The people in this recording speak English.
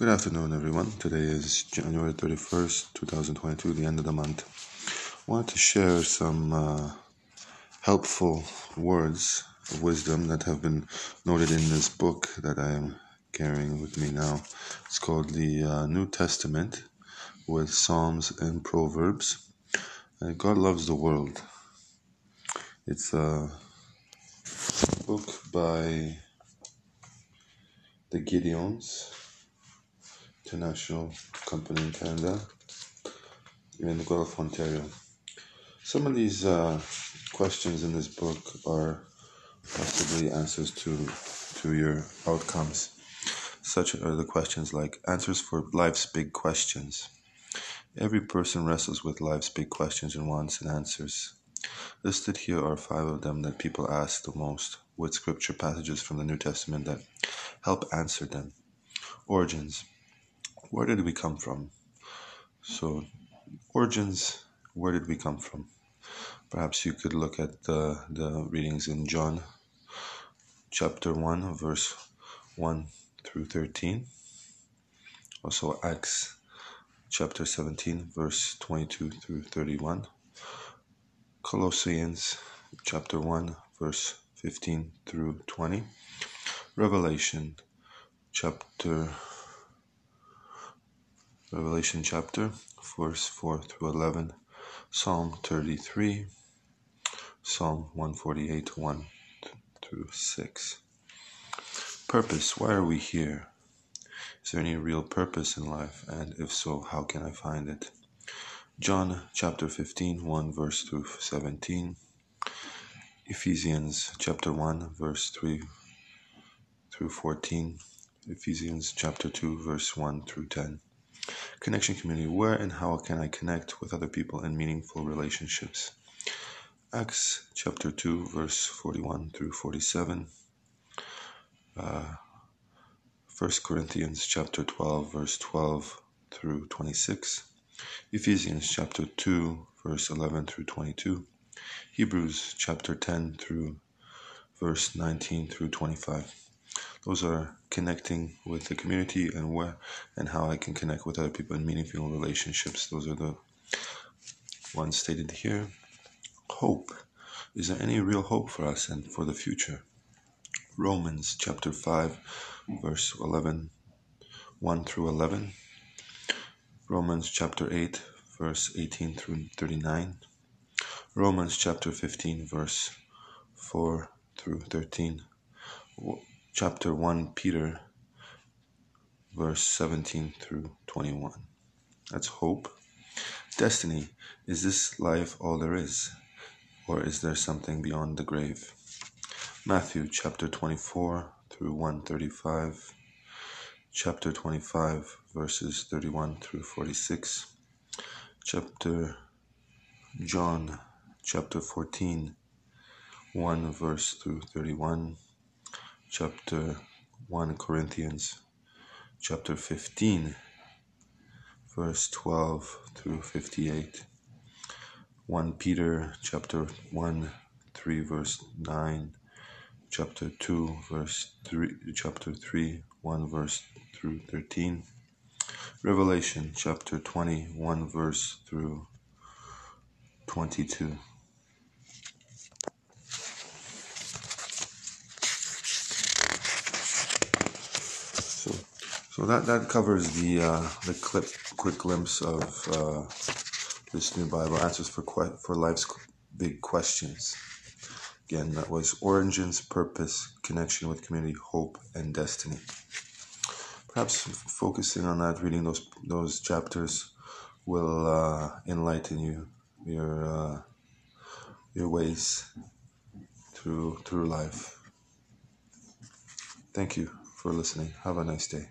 Good afternoon, everyone. Today is January 31st, 2022, the end of the month. I wanted to share some uh, helpful words of wisdom that have been noted in this book that I am carrying with me now. It's called the uh, New Testament with Psalms and Proverbs. Uh, God loves the world. It's a book by the Gideons, international company in Canada, in the Guelph, of Ontario. Some of these uh, questions in this book are possibly answers to to your outcomes. Such are the questions like answers for life's big questions. Every person wrestles with life's big questions and wants and answers. Listed here are five of them that people ask the most, with scripture passages from the New Testament that help answer them. Origins. Where did we come from? So, origins, where did we come from? Perhaps you could look at the, the readings in John chapter 1, verse 1 through 13. Also, Acts chapter 17, verse 22 through 31. Colossians chapter 1, verse 15 through 20. Revelation chapter Revelation chapter verse 4 through 11. Psalm 33. Psalm 148 1 through 6. Purpose. Why are we here? Is there any real purpose in life? And if so, how can I find it? John chapter 15, 1 verse through 17. Ephesians chapter 1, verse 3 through 14. Ephesians chapter 2, verse 1 through 10. Connection community. Where and how can I connect with other people in meaningful relationships? Acts chapter 2, verse 41 through 47. Uh, 1 Corinthians chapter 12, verse 12 through 26. Ephesians chapter 2, verse 11 through 22, Hebrews chapter 10 through verse 19 through 25. Those are connecting with the community and where and how I can connect with other people in meaningful relationships. Those are the ones stated here. Hope. Is there any real hope for us and for the future? Romans chapter 5, verse 11, 1 through 11. Romans chapter 8, verse 18 through 39. Romans chapter 15, verse 4 through 13. Chapter 1, Peter, verse 17 through 21. That's hope. Destiny. Is this life all there is? Or is there something beyond the grave? Matthew chapter 24 through 135 chapter 25, verses 31 through 46, chapter John, chapter 14, 1 verse through 31, chapter 1 Corinthians, chapter 15, verse 12 through 58, 1 Peter, chapter 1, 3 verse 9, chapter 2 verse 3 chapter 3 1 verse through 13 revelation chapter 21 verse through 22 so that that covers the uh, the clip quick glimpse of uh, this new bible answers for que- for life's big questions Again, that was origins, purpose, connection with community, hope, and destiny. Perhaps focusing on that, reading those those chapters, will uh, enlighten you your uh, your ways through through life. Thank you for listening. Have a nice day.